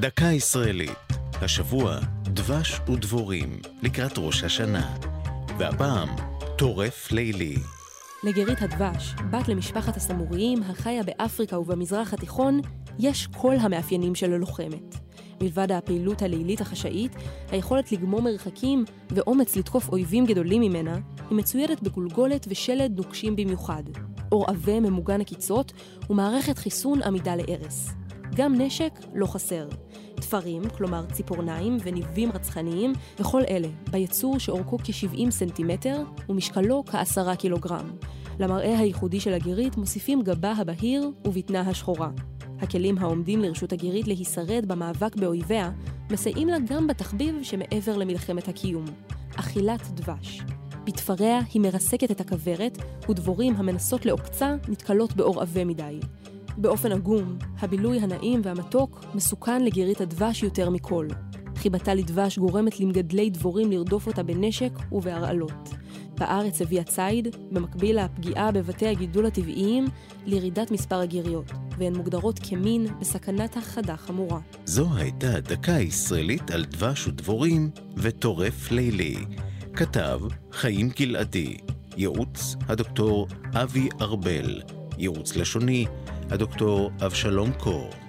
דקה ישראלית. השבוע דבש ודבורים לקראת ראש השנה. והפעם טורף לילי. לגרית הדבש, בת למשפחת הסמוריים החיה באפריקה ובמזרח התיכון, יש כל המאפיינים של הלוחמת. מלבד הפעילות הלילית החשאית, היכולת לגמור מרחקים ואומץ לתקוף אויבים גדולים ממנה, היא מצוידת בגולגולת ושלד נוקשים במיוחד, עור עבה ממוגן עקיצות ומערכת חיסון עמידה להרס. גם נשק לא חסר. תפרים, כלומר ציפורניים וניבים רצחניים, וכל אלה, ביצור שאורכו כ-70 סנטימטר ומשקלו כ-10 קילוגרם. למראה הייחודי של הגירית מוסיפים גבה הבהיר ובטנה השחורה. הכלים העומדים לרשות הגירית להישרד במאבק באויביה, מסייעים לה גם בתחביב שמעבר למלחמת הקיום, אכילת דבש. בתפריה היא מרסקת את הכוורת, ודבורים המנסות לעוקצה נתקלות באור עבה מדי. באופן עגום, הבילוי הנעים והמתוק מסוכן לגירית הדבש יותר מכל. חיבתה לדבש גורמת למגדלי דבורים לרדוף אותה בנשק ובהרעלות. בארץ הביאה ציד, במקביל לפגיעה בבתי הגידול הטבעיים, לירידת מספר הגיריות, והן מוגדרות כמין בסכנת הכחדה חמורה. זו הייתה דקה ישראלית על דבש ודבורים וטורף לילי. כתב חיים גלעדי, ייעוץ הדוקטור אבי ארבל, ייעוץ לשוני הדוקטור אבשלום קור.